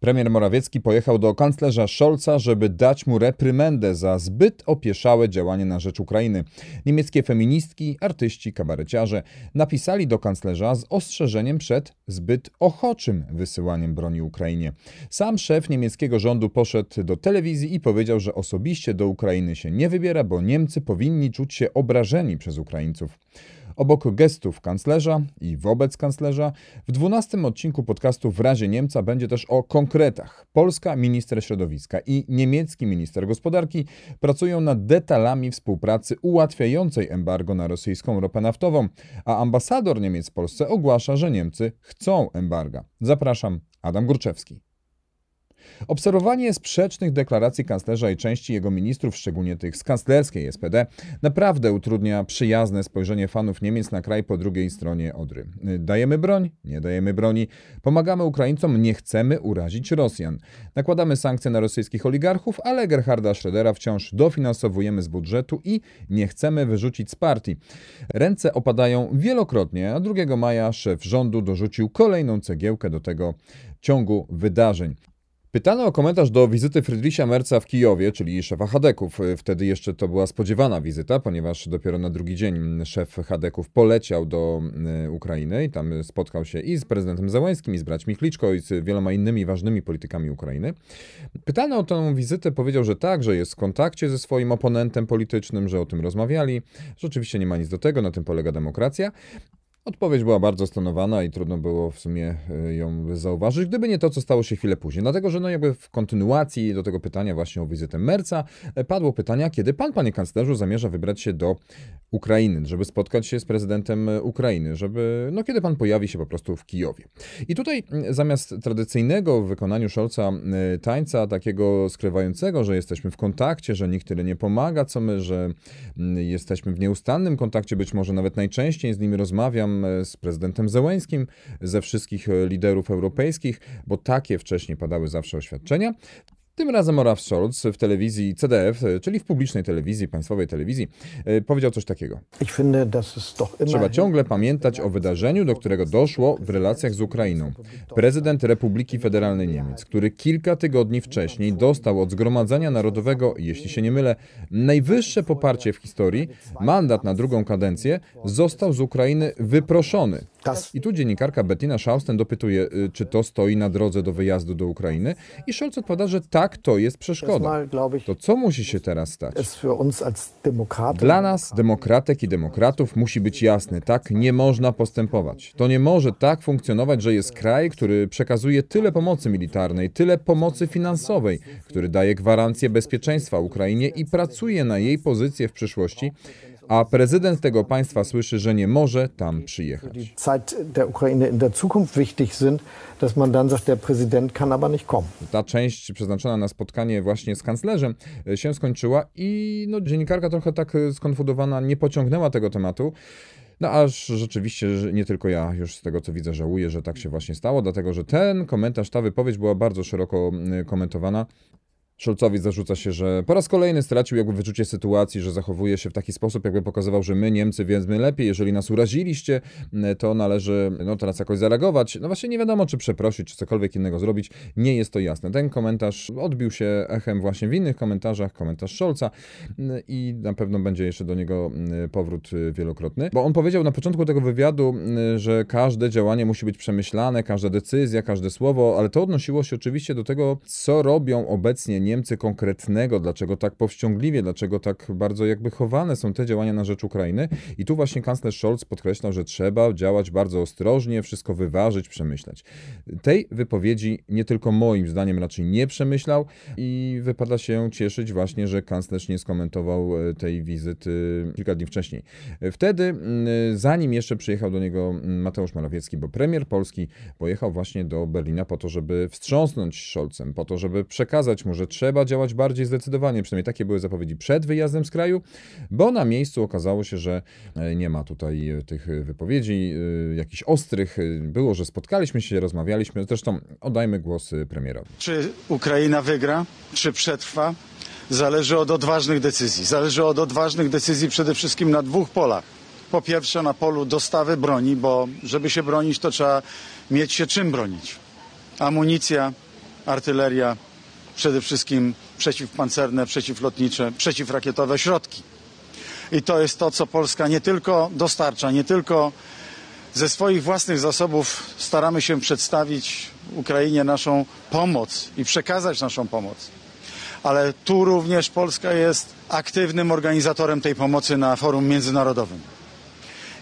Premier Morawiecki pojechał do kanclerza Scholza, żeby dać mu reprymendę za zbyt opieszałe działanie na rzecz Ukrainy. Niemieckie feministki, artyści, kabareciarze napisali do kanclerza z ostrzeżeniem przed zbyt ochoczym wysyłaniem broni Ukrainie. Sam szef niemieckiego rządu poszedł do telewizji i powiedział, że osobiście do Ukrainy się nie wybiera, bo Niemcy powinni czuć się obrażeni przez Ukraińców. Obok gestów kanclerza i wobec kanclerza, w dwunastym odcinku podcastu W razie Niemca będzie też o konkretach. Polska minister środowiska i niemiecki minister gospodarki pracują nad detalami współpracy ułatwiającej embargo na rosyjską ropę naftową, a ambasador Niemiec w Polsce ogłasza, że Niemcy chcą embarga. Zapraszam, Adam Górczewski. Obserwowanie sprzecznych deklaracji kanclerza i części jego ministrów, szczególnie tych z kanclerskiej SPD, naprawdę utrudnia przyjazne spojrzenie fanów Niemiec na kraj po drugiej stronie Odry. Dajemy broń? Nie dajemy broni. Pomagamy Ukraińcom? Nie chcemy urazić Rosjan. Nakładamy sankcje na rosyjskich oligarchów, ale Gerharda Schrödera wciąż dofinansowujemy z budżetu i nie chcemy wyrzucić z partii. Ręce opadają wielokrotnie, a 2 maja szef rządu dorzucił kolejną cegiełkę do tego ciągu wydarzeń. Pytano o komentarz do wizyty Friedricha Merca w Kijowie, czyli szefa Hadeków. Wtedy jeszcze to była spodziewana wizyta, ponieważ dopiero na drugi dzień szef Hadeków poleciał do e, Ukrainy i tam spotkał się i z prezydentem Załańskim, i z braćmi Kliczko, i z wieloma innymi ważnymi politykami Ukrainy. Pytano o tę wizytę, powiedział, że tak, że jest w kontakcie ze swoim oponentem politycznym, że o tym rozmawiali, że oczywiście nie ma nic do tego, na tym polega demokracja, Odpowiedź była bardzo stonowana i trudno było w sumie e, ją zauważyć, gdyby nie to, co stało się chwilę później. Dlatego, że no jakby w kontynuacji do tego pytania właśnie o wizytę Merca e, padło pytanie, kiedy pan, panie kanclerzu, zamierza wybrać się do Ukrainy, żeby spotkać się z prezydentem e, Ukrainy, żeby, no kiedy pan pojawi się po prostu w Kijowie. I tutaj zamiast tradycyjnego w wykonaniu Scholza tańca, takiego skrywającego, że jesteśmy w kontakcie, że nikt tyle nie pomaga, co my, że jesteśmy w nieustannym kontakcie, być może nawet najczęściej z nimi rozmawiam, E, z prezydentem Zełęskim, ze wszystkich e, liderów europejskich, bo takie wcześniej padały zawsze oświadczenia. Tym razem Olaf Scholz w telewizji CDF, czyli w publicznej telewizji, państwowej telewizji, e, powiedział coś takiego. Trzeba ciągle pamiętać o wydarzeniu, do którego doszło w relacjach z Ukrainą. Prezydent Republiki Federalnej Niemiec, który kilka tygodni wcześniej dostał od Zgromadzenia Narodowego, jeśli się nie mylę, najwyższe poparcie w historii, mandat na drugą kadencję, został z Ukrainy wyproszony. I tu dziennikarka Bettina Schausten dopytuje, y, czy to stoi na drodze do wyjazdu do Ukrainy i Scholz odpowiada, że tak, to jest przeszkoda. To co musi się teraz stać? Dla nas, demokratek i demokratów, musi być jasne, tak nie można postępować. To nie może tak funkcjonować, że jest kraj, który przekazuje tyle pomocy militarnej, tyle pomocy finansowej, który daje gwarancję bezpieczeństwa Ukrainie i pracuje na jej pozycję w przyszłości, a prezydent tego państwa słyszy, że nie może tam przyjechać. Ta część przeznaczona na spotkanie właśnie z kanclerzem e, się skończyła i no, dziennikarka trochę tak e, skonfudowana nie pociągnęła tego tematu. No aż rzeczywiście nie tylko ja już z tego co widzę żałuję, że tak się właśnie stało, dlatego że ten komentarz, ta wypowiedź była bardzo szeroko komentowana. Scholzowi zarzuca się, że po raz kolejny stracił jakby wyczucie sytuacji, że zachowuje się w taki sposób, jakby pokazywał, że my Niemcy wiemy lepiej, jeżeli nas uraziliście, to należy no teraz jakoś zareagować. No właśnie nie wiadomo, czy przeprosić, czy cokolwiek innego zrobić. Nie jest to jasne. Ten komentarz odbił się echem właśnie w innych komentarzach, komentarz Scholza i na pewno będzie jeszcze do niego powrót wielokrotny, bo on powiedział na początku tego wywiadu, że każde działanie musi być przemyślane, każda decyzja, każde słowo, ale to odnosiło się oczywiście do tego, co robią obecnie Niemcy konkretnego, dlaczego tak powściągliwie, dlaczego tak bardzo jakby chowane są te działania na rzecz Ukrainy. I tu właśnie kanclerz Scholz podkreślał, że trzeba działać bardzo ostrożnie, wszystko wyważyć, przemyśleć. Tej wypowiedzi nie tylko moim zdaniem raczej nie przemyślał i wypada się cieszyć właśnie, że kanclerz nie skomentował e, tej wizyty kilka dni wcześniej. Wtedy, mm, zanim jeszcze przyjechał do niego mm, Mateusz Morawiecki, bo premier Polski pojechał właśnie do Berlina po to, żeby wstrząsnąć Scholzem, po to, żeby przekazać mu, że trzeba działać bardziej zdecydowanie. Przynajmniej takie były zapowiedzi przed wyjazdem z kraju, bo na miejscu okazało się, że e, nie ma tutaj e, tych wypowiedzi e, jakichś ostrych. Było, że spotkaliśmy się, rozmawialiśmy. Zresztą oddajmy głos premierowi. Czy Ukraina wygra, czy przetrwa? Zależy od odważnych decyzji. Zależy od odważnych decyzji przede wszystkim na dwóch polach. Po pierwsze na polu dostawy broni, bo żeby się bronić, to trzeba mieć się czym bronić. Amunicja, artyleria, przede wszystkim przeciwpancerne, przeciwlotnicze, przeciwrakietowe środki. I to jest to, co Polska nie tylko dostarcza, nie tylko ze swoich własnych zasobów staramy się przedstawić Ukrainie naszą pomoc i przekazać naszą pomoc. Ale tu również Polska jest aktywnym organizatorem tej pomocy na forum międzynarodowym.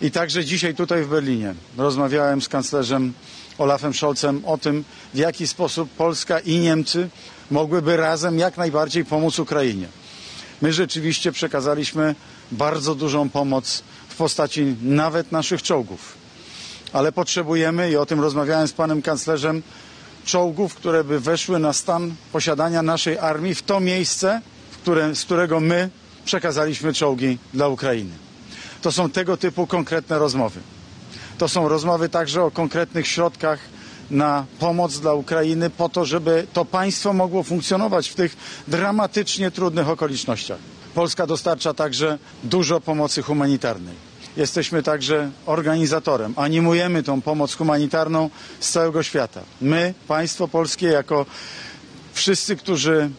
I także dzisiaj tutaj w Berlinie rozmawiałem z kanclerzem Olafem Scholzem o tym, w jaki sposób Polska i Niemcy mogłyby razem jak najbardziej pomóc Ukrainie. My rzeczywiście przekazaliśmy bardzo dużą pomoc w postaci nawet naszych czołgów. Ale potrzebujemy, i o tym rozmawiałem z panem kanclerzem, czołgów, które by weszły na stan posiadania naszej armii w to miejsce, w które, z którego my przekazaliśmy czołgi dla Ukrainy. To są tego typu konkretne rozmowy. To są rozmowy także o konkretnych środkach na pomoc dla Ukrainy po to, żeby to państwo mogło funkcjonować w tych dramatycznie trudnych okolicznościach. Polska dostarcza także dużo pomocy humanitarnej. Jesteśmy także organizatorem. Animujemy tą pomoc humanitarną z całego świata. My, państwo polskie, jako wszyscy, którzy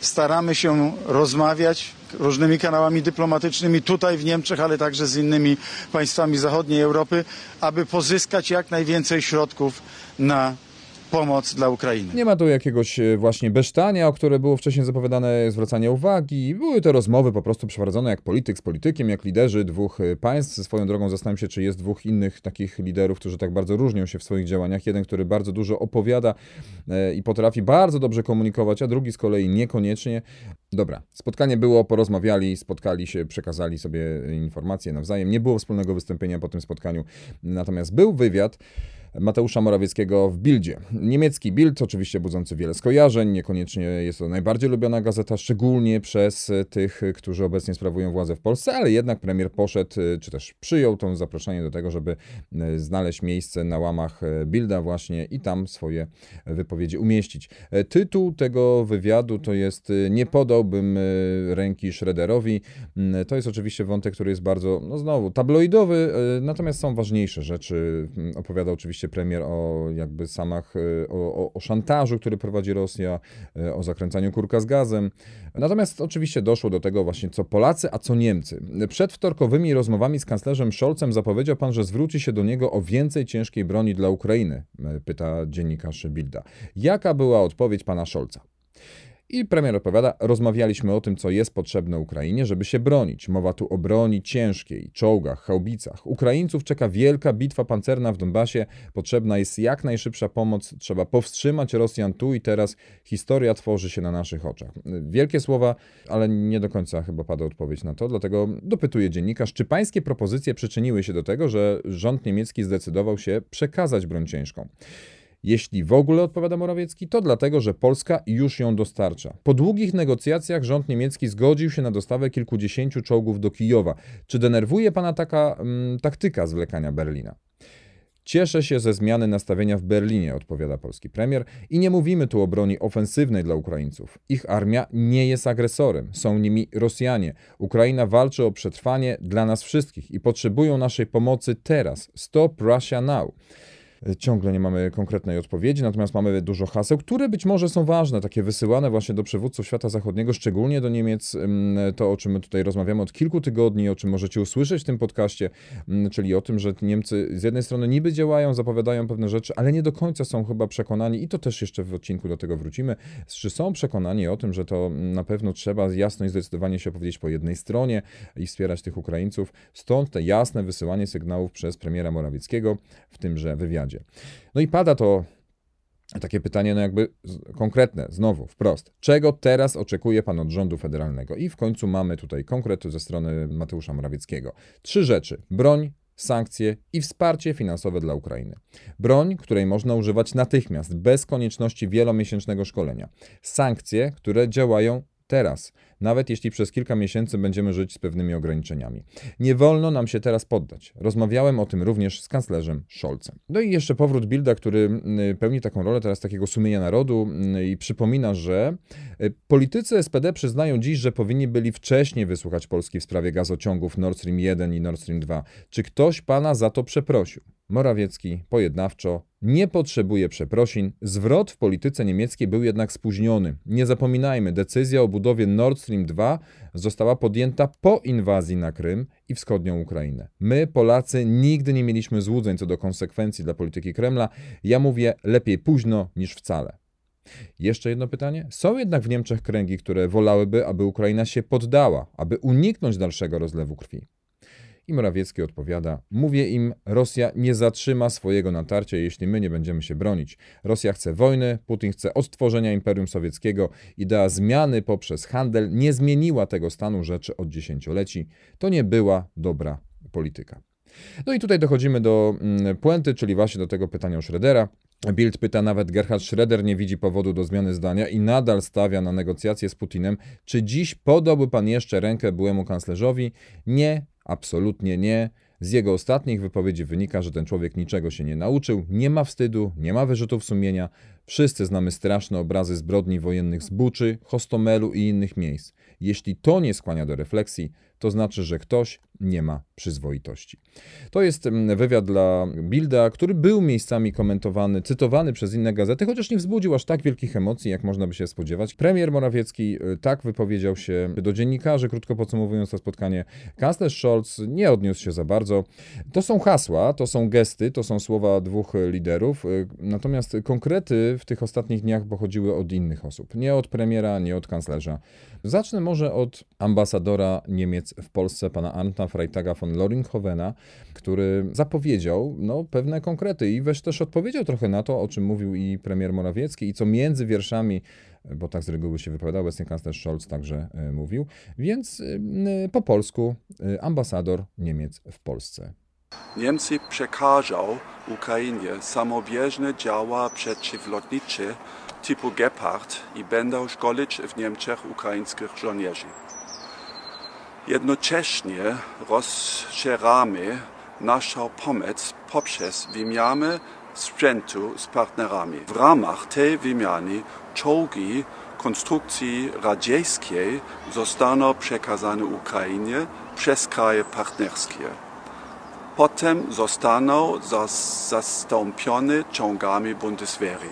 staramy się rozmawiać różnymi kanałami dyplomatycznymi tutaj w Niemczech, ale także z innymi państwami zachodniej Europy, aby pozyskać jak najwięcej środków na pomoc dla Ukrainy. Nie ma tu jakiegoś e, właśnie besztania, o które było wcześniej zapowiadane, zwracania uwagi. Były to rozmowy po prostu przeprowadzone jak polityk z politykiem, jak liderzy dwóch e, państw. Swoją drogą zastanawiam się, czy jest dwóch innych takich liderów, którzy tak bardzo różnią się w swoich działaniach. Jeden, który bardzo dużo opowiada e, i potrafi bardzo dobrze komunikować, a drugi z kolei niekoniecznie. Dobra, spotkanie było, porozmawiali, spotkali się, przekazali sobie informacje nawzajem. Nie było wspólnego wystąpienia po tym spotkaniu, natomiast był wywiad. Mateusza Morawieckiego w Bildzie. Niemiecki Bild, oczywiście budzący wiele skojarzeń, niekoniecznie jest to najbardziej lubiana gazeta, szczególnie przez tych, którzy obecnie sprawują władzę w Polsce, ale jednak premier poszedł, czy też przyjął to zaproszenie do tego, żeby e, znaleźć miejsce na łamach e, Bilda właśnie i tam swoje wypowiedzi umieścić. E, tytuł tego wywiadu to jest Nie podałbym ręki Schroederowi. Mm, to jest oczywiście wątek, który jest bardzo, no znowu, tabloidowy, natomiast są ważniejsze rzeczy. Mm, opowiada oczywiście premier o jakby samach, e, o, o, szantażu, który prowadzi Rosja, e, o zakręcaniu kurka z gazem. Natomiast oczywiście doszło do tego właśnie co Polacy, a co Niemcy. Przed wtorkowymi rozmowami z kanclerzem Scholzem zapowiedział pan, że zwróci się do niego o więcej ciężkiej broni dla Ukrainy, e, pyta dziennikarz Bilda. Jaka była odpowiedź pana Scholza? I premier odpowiada, rozmawialiśmy o tym, co jest potrzebne Ukrainie, żeby się bronić. Mowa tu o broni ciężkiej, czołgach, haubicach. Ukraińców czeka wielka bitwa pancerna w Donbasie. Potrzebna jest jak najszybsza pomoc. Trzeba powstrzymać Rosjan tu i teraz. Historia tworzy się na naszych oczach. Wielkie słowa, ale nie do końca chyba pada odpowiedź na to. Dlatego dopytuje dziennikarz, czy pańskie propozycje przyczyniły się do tego, że rząd niemiecki zdecydował się przekazać broń ciężką. Jeśli w ogóle odpowiada Morawiecki, to dlatego, że Polska już ją dostarcza. Po długich negocjacjach rząd niemiecki zgodził się na dostawę kilkudziesięciu czołgów do Kijowa. Czy denerwuje pana taka mm, taktyka zwlekania Berlina? Cieszę się ze zmiany nastawienia w Berlinie, odpowiada polski premier, i nie mówimy tu o broni ofensywnej dla Ukraińców. Ich armia nie jest agresorem, są nimi Rosjanie. Ukraina walczy o przetrwanie dla nas wszystkich i potrzebują naszej pomocy teraz. Stop Russia now. Ciągle nie mamy konkretnej odpowiedzi, natomiast mamy dużo haseł, które być może są ważne, takie wysyłane właśnie do przywódców świata zachodniego, szczególnie do Niemiec. To, o czym my tutaj rozmawiamy od kilku tygodni, o czym możecie usłyszeć w tym podcaście, czyli o tym, że Niemcy z jednej strony niby działają, zapowiadają pewne rzeczy, ale nie do końca są chyba przekonani, i to też jeszcze w odcinku do tego wrócimy, czy są przekonani o tym, że to na pewno trzeba jasno i zdecydowanie się opowiedzieć po jednej stronie i wspierać tych Ukraińców. Stąd te jasne wysyłanie sygnałów przez premiera Morawieckiego w tymże wywiadzie. No i pada to takie pytanie, no jakby konkretne, znowu, wprost. Czego teraz oczekuje pan od rządu federalnego? I w końcu mamy tutaj konkrety ze strony Mateusza Morawieckiego. Trzy rzeczy: broń, sankcje i wsparcie finansowe dla Ukrainy. Broń, której można używać natychmiast, bez konieczności wielomiesięcznego szkolenia. Sankcje, które działają teraz, nawet jeśli przez kilka miesięcy będziemy żyć z pewnymi ograniczeniami. Nie wolno nam się teraz poddać. Rozmawiałem o tym również z kanclerzem Scholzem. No i jeszcze powrót Bilda, który mm, pełni taką rolę teraz takiego sumienia narodu mm, i przypomina, że y, politycy SPD przyznają dziś, że powinni byli wcześniej wysłuchać Polski w sprawie gazociągów Nord Stream 1 i Nord Stream 2. Czy ktoś pana za to przeprosił? Morawiecki pojednawczo nie potrzebuje przeprosin. Zwrot w polityce niemieckiej był jednak spóźniony. Nie zapominajmy, decyzja o budowie Nord Stream 2 została podjęta po inwazji na Krym i wschodnią Ukrainę. My, Polacy, nigdy nie mieliśmy złudzeń co do konsekwencji dla polityki Kremla. Ja mówię lepiej późno niż wcale. Jeszcze jedno pytanie. Są jednak w Niemczech kręgi, które wolałyby, aby Ukraina się poddała, aby uniknąć dalszego rozlewu krwi. I Morawiecki odpowiada: Mówię im, Rosja nie zatrzyma swojego natarcia, jeśli my nie będziemy się bronić. Rosja chce wojny, Putin chce odtworzenia Imperium Sowieckiego. Idea zmiany poprzez handel nie zmieniła tego stanu rzeczy od dziesięcioleci. To nie była dobra polityka. No i tutaj dochodzimy do mm, puenty, czyli właśnie do tego pytania o Schrödera. Bild pyta nawet, Gerhard Schröder nie widzi powodu do zmiany zdania i nadal stawia na negocjacje z Putinem. Czy dziś podałby pan jeszcze rękę byłemu kanclerzowi? Nie, absolutnie nie. Z jego ostatnich wypowiedzi wynika, że ten człowiek niczego się nie nauczył, nie ma wstydu, nie ma wyrzutów sumienia. Wszyscy znamy straszne obrazy zbrodni wojennych z Buczy, Hostomelu i innych miejsc. Jeśli to nie skłania do refleksji, to znaczy, że ktoś nie ma przyzwoitości. To jest mm, wywiad dla Bilda, który był miejscami komentowany, cytowany przez inne gazety, chociaż nie wzbudził aż tak wielkich emocji, jak można by się spodziewać. Premier Morawiecki y, tak wypowiedział się do dziennikarzy, krótko podsumowując to spotkanie. Kanclerz Scholz nie odniósł się za bardzo. To są hasła, to są gesty, to są słowa dwóch liderów, y, natomiast konkrety w tych ostatnich dniach pochodziły od innych osób. Nie od premiera, nie od kanclerza. Zacznę może od ambasadora Niemiec w Polsce, pana Arnta Freitaga von Loringhovena, który zapowiedział no, pewne konkrety i weź też odpowiedział trochę na to, o czym mówił i premier Morawiecki i co między wierszami bo tak z reguły się wypowiadał, obecnie kanclerz Scholz także e, mówił, więc e, po polsku e, ambasador Niemiec w Polsce. Niemcy przekażą Ukrainie samobieżne działa przeciwlotnicze typu Gepard i będą szkolić w Niemczech ukraińskich żołnierzy. Jednocześnie rozszerzamy naszą pomoc poprzez wymianę sprzętu z partnerami. W ramach tej wymiany czołgi konstrukcji radzieckiej zostaną przekazane Ukrainie przez kraje partnerskie. Potem zostaną zastąpione czołgami Bundeswehry.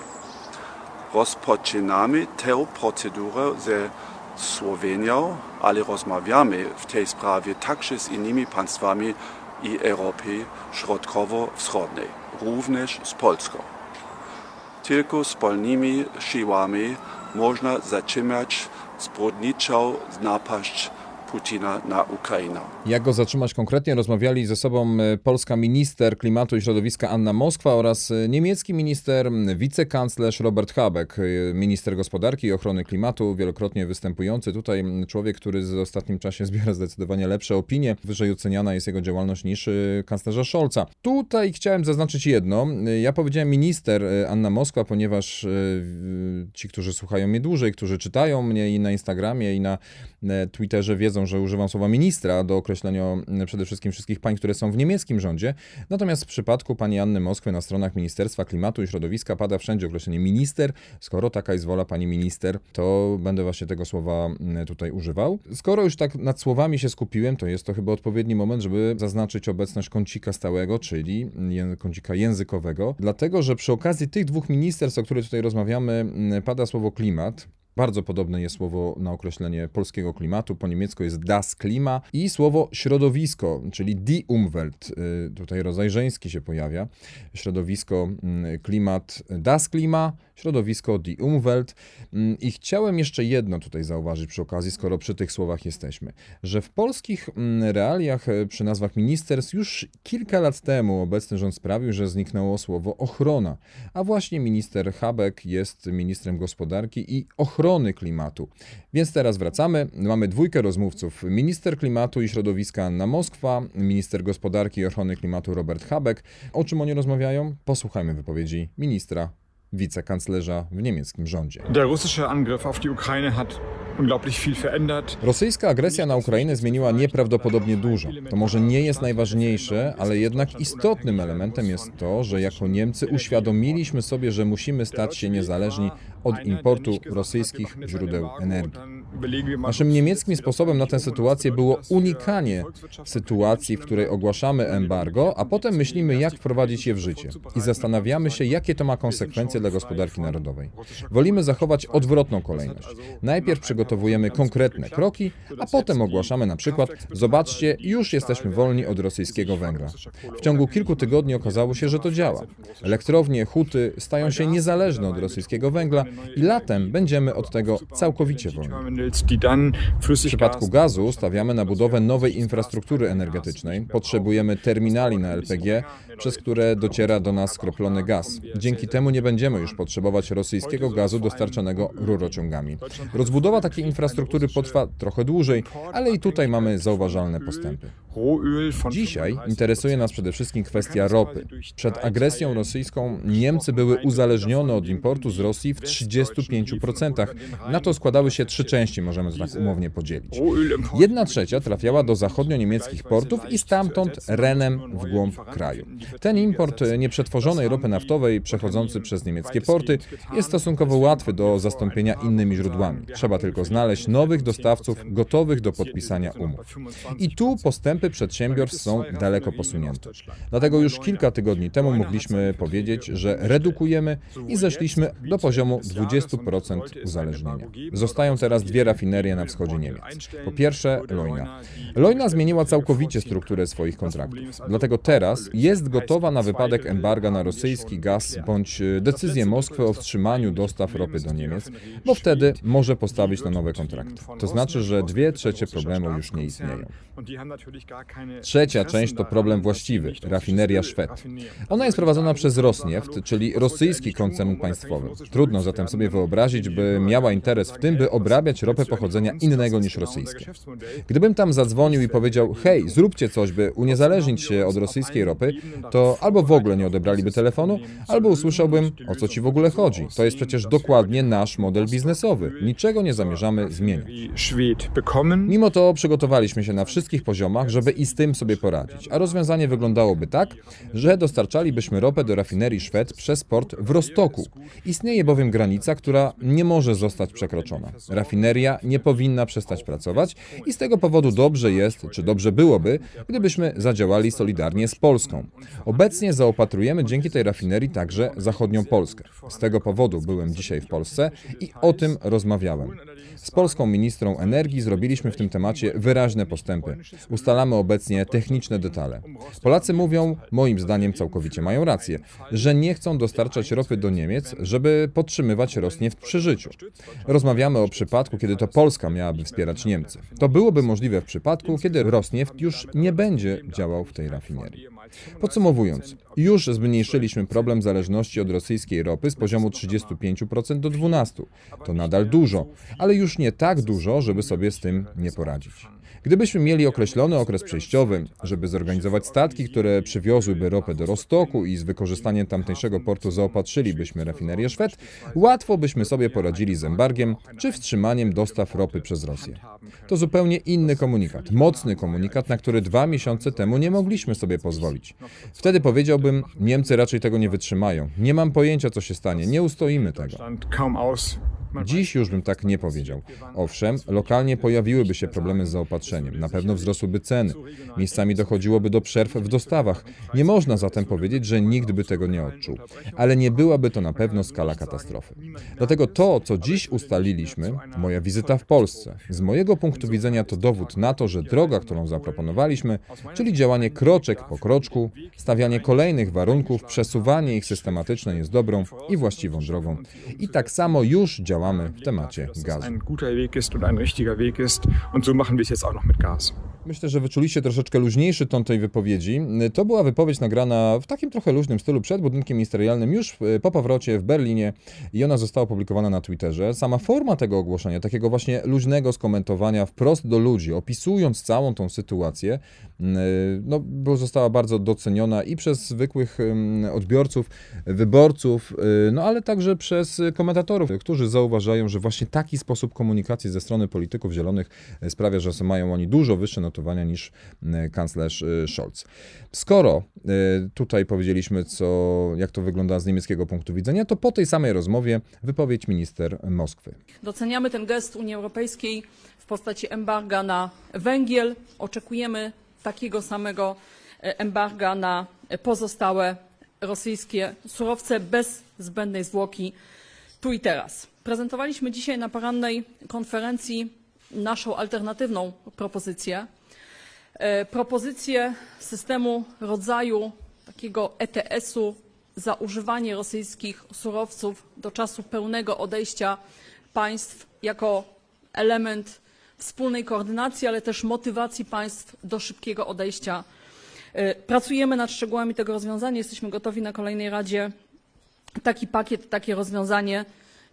Rozpoczynamy tę procedurę ze Słowenią, ale rozmawiamy w tej sprawie także z innymi państwami i Europy Środkowo-Wschodniej, również z Polską. Tylko wspólnymi siłami można zatrzymać zbrodniczą napaść Putina na Ukrainę. Jak go zatrzymać konkretnie? Rozmawiali ze sobą e, polska minister klimatu i środowiska Anna Moskwa oraz e, niemiecki minister, wicekanclerz Robert Habeck, e, minister gospodarki i ochrony klimatu, wielokrotnie występujący tutaj człowiek, który w ostatnim czasie zbiera zdecydowanie lepsze opinie. Wyżej oceniana jest jego działalność niż kanclerza Scholza. Tutaj chciałem zaznaczyć jedno. Ja powiedziałem minister Anna Moskwa, ponieważ ci, którzy słuchają mnie dłużej, którzy czytają mnie i na Instagramie i na Twitterze wiedzą, że używam słowa ministra do określenia przede wszystkim wszystkich pań, które są w niemieckim rządzie. Natomiast w przypadku pani Anny Moskwy na stronach Ministerstwa Klimatu i Środowiska pada wszędzie określenie minister. Skoro taka jest wola pani minister, to będę właśnie tego słowa tutaj używał. Skoro już tak nad słowami się skupiłem, to jest to chyba odpowiedni moment, żeby zaznaczyć obecność kącika stałego, czyli kącika językowego, dlatego że przy okazji tych dwóch ministerstw, o których tutaj rozmawiamy, pada słowo klimat. Bardzo podobne jest słowo na określenie polskiego klimatu. Po niemiecku jest das Klima i słowo środowisko, czyli die Umwelt. Y, tutaj rodzaj żeński się pojawia. Środowisko, mm, klimat, das Klima, środowisko die Umwelt. Mm, I chciałem jeszcze jedno tutaj zauważyć przy okazji, skoro przy tych słowach jesteśmy, że w polskich mm, realiach y, przy nazwach ministerstw już kilka lat temu obecny rząd sprawił, że zniknęło słowo ochrona, a właśnie minister Habeck jest ministrem gospodarki i ochrony ochrony klimatu. Więc teraz wracamy. Mamy dwójkę rozmówców. Minister klimatu i środowiska Anna Moskwa, minister gospodarki i ochrony klimatu Robert Habeck. O czym oni rozmawiają? Posłuchajmy wypowiedzi ministra wicekanclerza w niemieckim rządzie. Rosyjska agresja na Ukrainę zmieniła nieprawdopodobnie dużo. To może nie jest najważniejsze, ale jednak istotnym elementem jest to, że jako Niemcy uświadomiliśmy sobie, że musimy stać się niezależni od importu rosyjskich źródeł energii. Naszym niemieckim sposobem na tę sytuację było unikanie sytuacji, w której ogłaszamy embargo, a potem myślimy, jak wprowadzić je w życie. I zastanawiamy się, jakie to ma konsekwencje dla gospodarki narodowej. Wolimy zachować odwrotną kolejność. Najpierw przygotowujemy konkretne kroki, a potem ogłaszamy na przykład, zobaczcie, już jesteśmy wolni od rosyjskiego węgla. W ciągu kilku tygodni okazało się, że to działa. Elektrownie, huty stają się niezależne od rosyjskiego węgla i latem będziemy od tego całkowicie wolni. W przypadku gazu stawiamy na budowę nowej infrastruktury energetycznej. Potrzebujemy terminali na LPG, przez które dociera do nas skroplony gaz. Dzięki temu nie będziemy już potrzebować rosyjskiego gazu dostarczanego rurociągami. Rozbudowa takiej infrastruktury potrwa trochę dłużej, ale i tutaj mamy zauważalne postępy. Dzisiaj interesuje nas przede wszystkim kwestia ropy. Przed agresją rosyjską Niemcy były uzależnione od importu z Rosji w 35%. Na to składały się trzy części, możemy to tak umownie podzielić. Jedna trzecia trafiała do zachodnio-niemieckich portów i stamtąd renem w głąb kraju. Ten import nieprzetworzonej ropy naftowej przechodzący przez niemieckie porty jest stosunkowo łatwy do zastąpienia innymi źródłami. Trzeba tylko znaleźć nowych dostawców gotowych do podpisania umów. I tu postępy przedsiębiorstw są daleko posunięte. Dlatego już kilka tygodni temu mogliśmy powiedzieć, że redukujemy i zeszliśmy do poziomu 20% uzależnienia. Zostają teraz dwie rafinerie na wschodzie Niemiec. Po pierwsze, Lojna. Lojna zmieniła całkowicie strukturę swoich kontraktów. Dlatego teraz jest gotowa na wypadek embarga na rosyjski gaz bądź decyzję Moskwy o wstrzymaniu dostaw ropy do Niemiec, bo wtedy może postawić na nowe kontrakty. To znaczy, że dwie trzecie problemu już nie istnieją. Trzecia część to problem właściwy, rafineria Szwed. Ona jest prowadzona przez Rosnieft, czyli rosyjski koncern państwowy. Trudno zatem sobie wyobrazić, by miała interes w tym, by obrabiać ropę pochodzenia innego niż rosyjskie. Gdybym tam zadzwonił i powiedział, hej, zróbcie coś, by uniezależnić się od rosyjskiej ropy, to albo w ogóle nie odebraliby telefonu, albo usłyszałbym, o co ci w ogóle chodzi. To jest przecież dokładnie nasz model biznesowy. Niczego nie zamierzamy zmieniać. Mimo to przygotowaliśmy się na wszystkich poziomach, żeby i z tym sobie poradzić. A rozwiązanie wyglądałoby tak, że dostarczalibyśmy ropę do rafinerii Szwed przez port w Rostoku. Istnieje bowiem granica, która nie może zostać przekroczona. Rafineria nie powinna przestać pracować i z tego powodu dobrze jest, czy dobrze byłoby, gdybyśmy zadziałali solidarnie z Polską. Obecnie zaopatrujemy dzięki tej rafinerii także zachodnią Polskę. Z tego powodu byłem dzisiaj w Polsce i o tym rozmawiałem. Z polską ministrą energii zrobiliśmy w tym temacie wyraźne postępy. Ustalamy obecnie techniczne detale. Polacy mówią, moim zdaniem całkowicie mają rację, że nie chcą dostarczać ropy do Niemiec, żeby podtrzymywać Rosnieft przy życiu. Rozmawiamy o przypadku, kiedy to Polska miałaby wspierać Niemcy. To byłoby możliwe w przypadku, kiedy Rosnieft już nie będzie działał w tej rafinerii. Podsumowując, już zmniejszyliśmy problem zależności od rosyjskiej ropy z poziomu 35% do 12%. To nadal dużo, ale już nie tak dużo, żeby sobie z tym nie poradzić. Gdybyśmy mieli określony okres przejściowy, żeby zorganizować statki, które przywiozłyby ropę do Rostoku i z wykorzystaniem tamtejszego portu zaopatrzylibyśmy rafinerię Szwed, łatwo byśmy sobie poradzili z embargiem czy wstrzymaniem dostaw ropy przez Rosję. To zupełnie inny komunikat, mocny komunikat, na który dwa miesiące temu nie mogliśmy sobie pozwolić. Wtedy powiedziałbym, Niemcy raczej tego nie wytrzymają. Nie mam pojęcia, co się stanie, nie ustoimy tego. Dziś już bym tak nie powiedział. Owszem, lokalnie pojawiłyby się problemy z zaopatrzeniem, na pewno wzrosłyby ceny, miejscami dochodziłoby do przerw w dostawach. Nie można zatem powiedzieć, że nikt by tego nie odczuł, ale nie byłaby to na pewno skala katastrofy. Dlatego to, co dziś ustaliliśmy, moja wizyta w Polsce, z mojego punktu widzenia to dowód na to, że droga, którą zaproponowaliśmy, czyli działanie kroczek po kroczku, stawianie kolejnych warunków, przesuwanie ich systematyczne jest dobrą i właściwą drogą. I tak samo już działamy działamy w temacie gazu. Ein guter Weg ist und ein richtiger Weg ist. Und so machen wir es jetzt auch noch mit Gas. Myślę, że wyczuliście troszeczkę luźniejszy ton tej wypowiedzi. To była wypowiedź nagrana w takim trochę luźnym stylu przed budynkiem ministerialnym już po powrocie w Berlinie i ona została opublikowana na Twitterze. Sama forma tego ogłoszenia, takiego właśnie luźnego skomentowania wprost do ludzi, opisując całą tą sytuację, no, została bardzo doceniona i przez zwykłych odbiorców, wyborców, no ale także przez komentatorów, którzy zauważają, że właśnie taki sposób komunikacji ze strony polityków zielonych sprawia, że mają oni dużo wyższe notowania niż kanclerz Scholz. Skoro tutaj powiedzieliśmy, co, jak to wygląda z niemieckiego punktu widzenia, to po tej samej rozmowie wypowiedź minister Moskwy. Doceniamy ten gest Unii Europejskiej w postaci embarga na węgiel. Oczekujemy takiego samego embarga na pozostałe rosyjskie surowce bez zbędnej zwłoki tu i teraz. Prezentowaliśmy dzisiaj na porannej konferencji naszą alternatywną propozycję. E, propozycję systemu rodzaju takiego ETS-u za używanie rosyjskich surowców do czasu pełnego odejścia państw jako element wspólnej koordynacji, ale też motywacji państw do szybkiego odejścia E, pracujemy nad szczegółami tego rozwiązania. Jesteśmy gotowi na kolejnej Radzie taki pakiet, takie rozwiązanie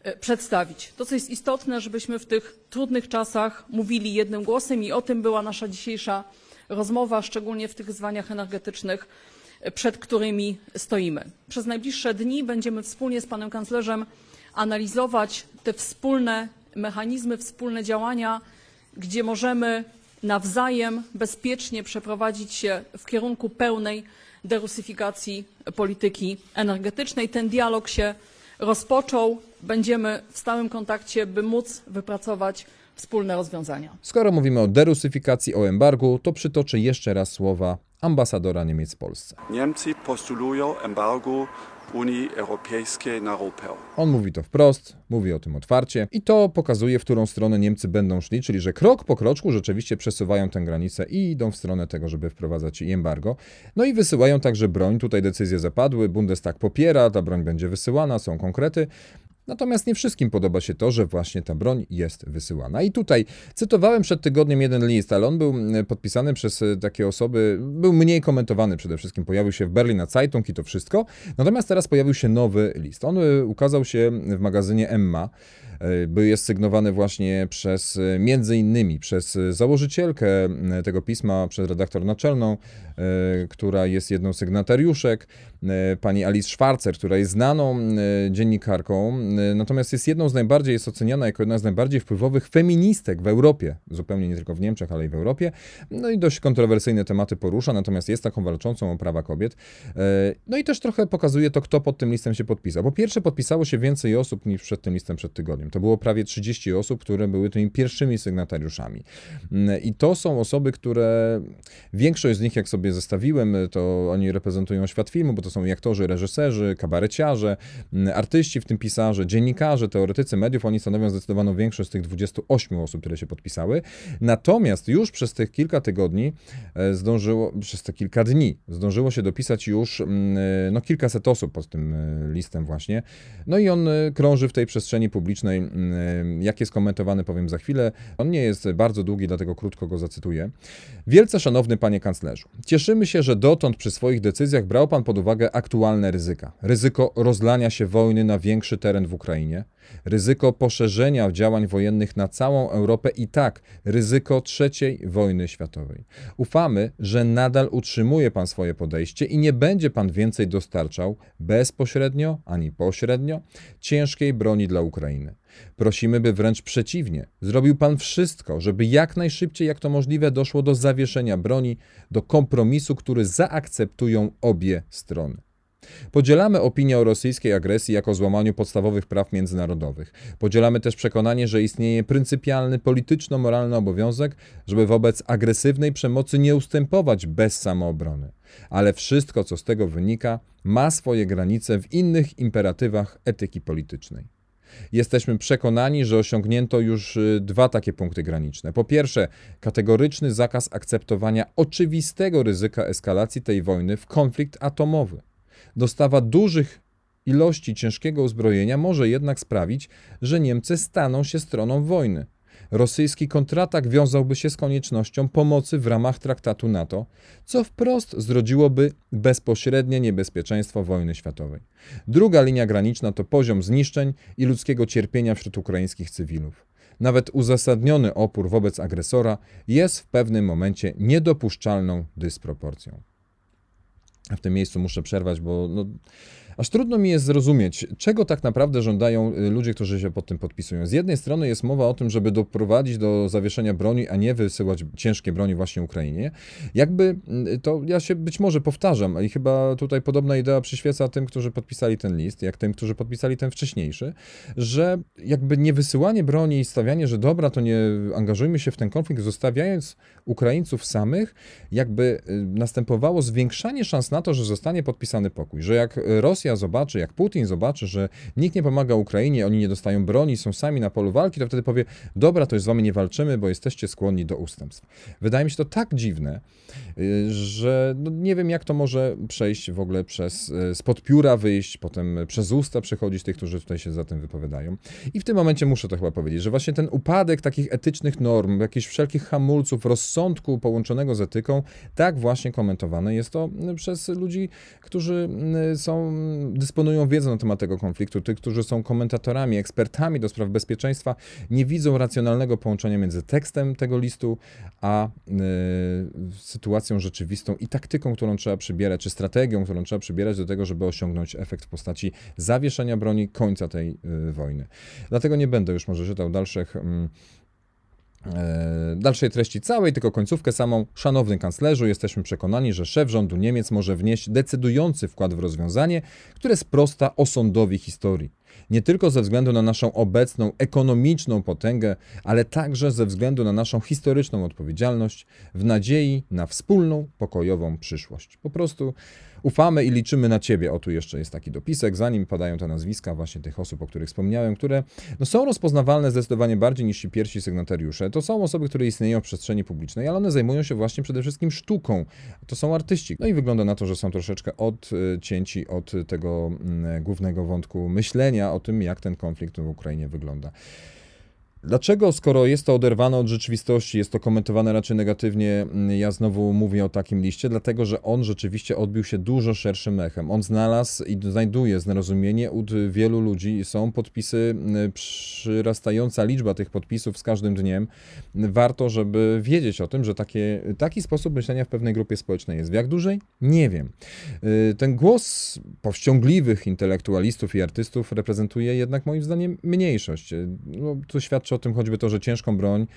e, przedstawić. To, co jest istotne, żebyśmy w tych trudnych czasach mówili jednym głosem i o tym była nasza dzisiejsza rozmowa, szczególnie w tych wyzwaniach energetycznych, przed którymi stoimy. Przez najbliższe dni będziemy wspólnie z panem kanclerzem analizować te wspólne mechanizmy, wspólne działania, gdzie możemy nawzajem bezpiecznie przeprowadzić się w kierunku pełnej derusyfikacji polityki energetycznej. Ten dialog się rozpoczął. Będziemy w stałym kontakcie, by móc wypracować wspólne rozwiązania. Skoro mówimy o derusyfikacji, o embargu, to przytoczę jeszcze raz słowa ambasadora Niemiec w Polsce. Niemcy postulują embargo Unii Europejskiej na ropę. On mówi to wprost, mówi o tym otwarcie i to pokazuje, w którą stronę Niemcy będą szli, czyli że krok po kroczku rzeczywiście przesuwają tę granicę i idą w stronę tego, żeby wprowadzać embargo. No i wysyłają także broń. Tutaj decyzje zapadły, Bundestag popiera, ta broń będzie wysyłana, są konkrety. Natomiast nie wszystkim podoba się to, że właśnie ta broń jest wysyłana. I tutaj cytowałem przed tygodniem jeden list, ale on był mm, podpisany przez e, takie osoby, był mniej komentowany przede wszystkim. Pojawił się w Berliner Zeitung i to wszystko. Natomiast teraz pojawił się nowy list. On e, ukazał się w magazynie Emma. E, był jest sygnowany właśnie przez, między innymi przez założycielkę tego pisma, przez redaktor naczelną, która jest jedną z sygnatariuszek, pani Alice Schwarzer, która jest znaną dziennikarką, natomiast jest jedną z najbardziej, jest oceniana jako jedna z najbardziej wpływowych feministek w Europie, zupełnie nie tylko w Niemczech, ale i w Europie. No i dość kontrowersyjne tematy porusza, natomiast jest taką walczącą o prawa kobiet. No i też trochę pokazuje to, kto pod tym listem się podpisał. Po pierwsze, podpisało się więcej osób niż przed tym listem przed tygodniem. To było prawie 30 osób, które były tymi pierwszymi sygnatariuszami. I to są osoby, które większość z nich, jak sobie zestawiłem, to oni reprezentują świat filmu, bo to są i aktorzy, reżyserzy, kabareciarze, mm, artyści, w tym pisarze, dziennikarze, teoretycy mediów. Oni stanowią zdecydowaną większość z tych 28 osób, które się podpisały. Natomiast już przez tych kilka tygodni e, zdążyło, przez te kilka dni zdążyło się dopisać już mm, e, no, kilkaset osób pod tym e, listem właśnie. No i on krąży w tej przestrzeni publicznej Mm, jak jest komentowany, powiem za chwilę. On nie jest bardzo długi, dlatego krótko go zacytuję. Wielce szanowny panie kanclerzu, cieszymy się, że dotąd przy swoich decyzjach brał pan pod uwagę aktualne ryzyka. Ryzyko rozlania się wojny na większy teren w Ukrainie, ryzyko poszerzenia działań wojennych na całą Europę i tak ryzyko trzeciej wojny światowej. Ufamy, że nadal utrzymuje Pan swoje podejście i nie będzie Pan więcej dostarczał bezpośrednio ani pośrednio ciężkiej broni dla Ukrainy. Prosimy, by wręcz przeciwnie, zrobił Pan wszystko, żeby jak najszybciej, jak to możliwe, doszło do zawieszenia broni, do kompromisu, który zaakceptują obie strony. Podzielamy opinię o rosyjskiej agresji jako złamaniu podstawowych praw międzynarodowych. Podzielamy też przekonanie, że istnieje pryncypialny polityczno-moralny obowiązek, żeby wobec agresywnej przemocy nie ustępować bez samoobrony. Ale wszystko, co z tego wynika, ma swoje granice w innych imperatywach etyki politycznej. Jesteśmy przekonani, że osiągnięto już y, dwa takie punkty graniczne. Po pierwsze, kategoryczny zakaz akceptowania oczywistego ryzyka eskalacji tej wojny w konflikt atomowy. Dostawa dużych ilości ciężkiego uzbrojenia może jednak sprawić, że Niemcy staną się stroną wojny. Rosyjski kontratak wiązałby się z koniecznością pomocy w ramach traktatu NATO, co wprost zrodziłoby bezpośrednie niebezpieczeństwo wojny światowej. Druga linia graniczna to poziom zniszczeń i ludzkiego cierpienia wśród ukraińskich cywilów. Nawet uzasadniony opór wobec agresora jest w pewnym momencie niedopuszczalną dysproporcją. W tym miejscu muszę przerwać, bo no, Aż trudno mi jest zrozumieć, czego tak naprawdę żądają y, ludzie, którzy się pod tym podpisują. Z jednej strony jest mowa o tym, żeby doprowadzić do zawieszenia broni, a nie wysyłać ciężkie broni właśnie Ukrainie. Jakby y, to ja się być może powtarzam i chyba tutaj podobna idea przyświeca tym, którzy podpisali ten list, jak tym, którzy podpisali ten wcześniejszy, że jakby nie wysyłanie broni i stawianie, że dobra, to nie angażujmy się w ten konflikt, zostawiając Ukraińców samych, jakby y, następowało zwiększanie szans na to, że zostanie podpisany pokój. Że jak Rosja zobaczy, jak Putin zobaczy, że nikt nie pomaga Ukrainie, oni nie dostają broni, są sami na polu walki, to wtedy powie, dobra, to z wami nie walczymy, bo jesteście skłonni do ustępstw. Wydaje mi się to tak dziwne, y, że no nie wiem, jak to może przejść w ogóle przez, y, spod pióra wyjść, potem przez usta przechodzić tych, którzy tutaj się za tym wypowiadają. I w tym momencie muszę to chyba powiedzieć, że właśnie ten upadek takich etycznych norm, jakichś wszelkich hamulców, rozsądku połączonego z etyką, tak właśnie komentowane jest to przez ludzi, którzy y, są, dysponują wiedzą na temat tego konfliktu, tych, którzy są komentatorami, ekspertami do spraw bezpieczeństwa, nie widzą racjonalnego połączenia między tekstem tego listu, a y, sytuacją rzeczywistą i taktyką, którą trzeba przybierać, czy strategią, którą trzeba przybierać do tego, żeby osiągnąć efekt w postaci zawieszenia broni, końca tej y, wojny. Dlatego nie będę już może czytał dalszych. E, dalszej treści całej, tylko końcówkę samą. Szanowny kanclerzu, jesteśmy przekonani, że szef rządu Niemiec może wnieść decydujący wkład w rozwiązanie, które sprosta osądowi historii. Nie tylko ze względu na naszą obecną ekonomiczną potęgę, ale także ze względu na naszą historyczną odpowiedzialność w nadziei na wspólną, pokojową przyszłość. Po prostu Ufamy i liczymy na Ciebie. O, tu jeszcze jest taki dopisek, zanim padają te nazwiska właśnie tych osób, o których wspomniałem, które no, są rozpoznawalne zdecydowanie bardziej niż ci pierwsi sygnatariusze. To są osoby, które istnieją w przestrzeni publicznej, ale one zajmują się właśnie przede wszystkim sztuką. To są artyści. No i wygląda na to, że są troszeczkę odcięci od tego mm, głównego wątku myślenia o tym, jak ten konflikt w Ukrainie wygląda. Dlaczego, skoro jest to oderwane od rzeczywistości, jest to komentowane raczej negatywnie, mm, ja znowu mówię o takim liście? Dlatego, że on rzeczywiście odbił się dużo szerszym echem. On znalazł i znajduje zrozumienie u wielu ludzi. Są podpisy, mm, przyrastająca liczba tych podpisów z każdym dniem. Warto, żeby wiedzieć o tym, że takie, taki sposób myślenia w pewnej grupie społecznej jest. W jak dużej? Nie wiem. Y, ten głos powściągliwych intelektualistów i artystów reprezentuje jednak moim zdaniem mniejszość. No, to świadczy świadczy o tym choćby to, że ciężką broń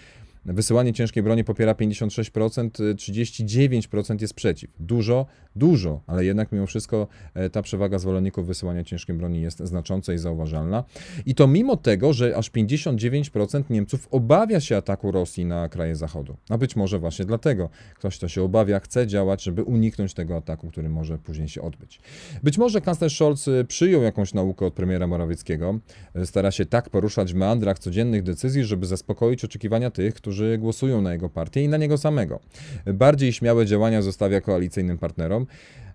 Wysyłanie ciężkiej broni popiera 56%, 39% jest przeciw. Dużo, dużo, ale jednak mimo wszystko e, ta przewaga zwolenników wysyłania ciężkiej broni jest znacząca i zauważalna. I to mimo tego, że aż 59% Niemców obawia się ataku Rosji na kraje Zachodu. A być może właśnie dlatego ktoś, kto się obawia, chce działać, żeby uniknąć tego ataku, który może później się odbyć. Być może kanclerz Scholz e, przyjął jakąś naukę od premiera Morawieckiego, e, stara się tak poruszać w meandrach codziennych decyzji, żeby zaspokoić oczekiwania tych, którzy którzy głosują na jego partię i na niego samego. Bardziej śmiałe działania zostawia koalicyjnym partnerom.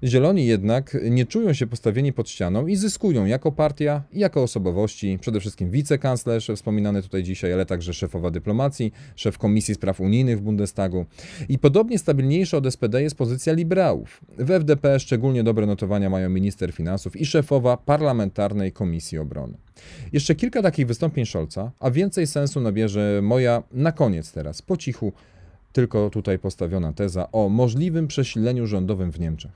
Zieloni jednak nie czują się postawieni pod ścianą i zyskują jako partia i jako osobowości, przede wszystkim wicekanclerz wspominany tutaj dzisiaj, ale także szefowa dyplomacji, szef Komisji Spraw Unijnych w Bundestagu. I podobnie stabilniejsza od SPD jest pozycja liberałów. W FDP szczególnie dobre notowania mają minister finansów i szefowa parlamentarnej Komisji Obrony. Jeszcze kilka takich wystąpień Scholza, a więcej sensu nabierze moja na koniec teraz, po cichu, tylko tutaj postawiona teza o możliwym przesileniu rządowym w Niemczech.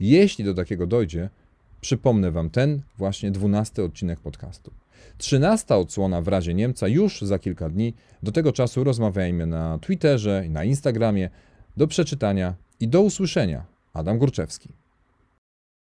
Jeśli do takiego dojdzie, przypomnę Wam ten właśnie dwunasty odcinek podcastu. Trzynasta odsłona w razie Niemca już za kilka dni. Do tego czasu rozmawiajmy na Twitterze i na Instagramie. Do przeczytania i do usłyszenia. Adam Górczewski.